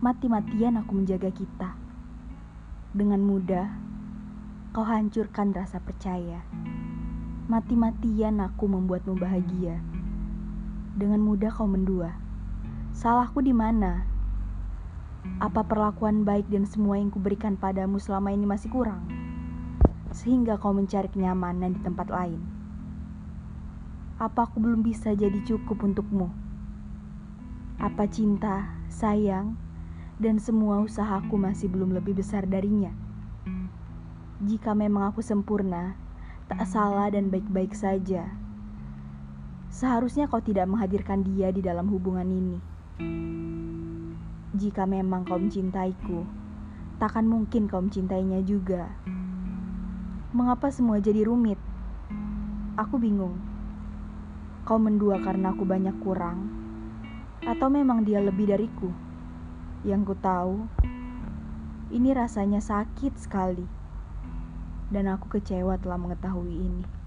Mati-matian aku menjaga kita. Dengan mudah, kau hancurkan rasa percaya. Mati-matian aku membuatmu bahagia. Dengan mudah kau mendua. Salahku di mana? Apa perlakuan baik dan semua yang kuberikan padamu selama ini masih kurang? Sehingga kau mencari kenyamanan di tempat lain. Apa aku belum bisa jadi cukup untukmu? Apa cinta, sayang, dan semua usahaku masih belum lebih besar darinya? Jika memang aku sempurna, tak salah dan baik-baik saja, seharusnya kau tidak menghadirkan dia di dalam hubungan ini. Jika memang kau mencintaiku, takkan mungkin kau mencintainya juga. Mengapa semua jadi rumit? Aku bingung. Kau mendua karena aku banyak kurang, atau memang dia lebih dariku? Yang ku tahu, ini rasanya sakit sekali, dan aku kecewa telah mengetahui ini.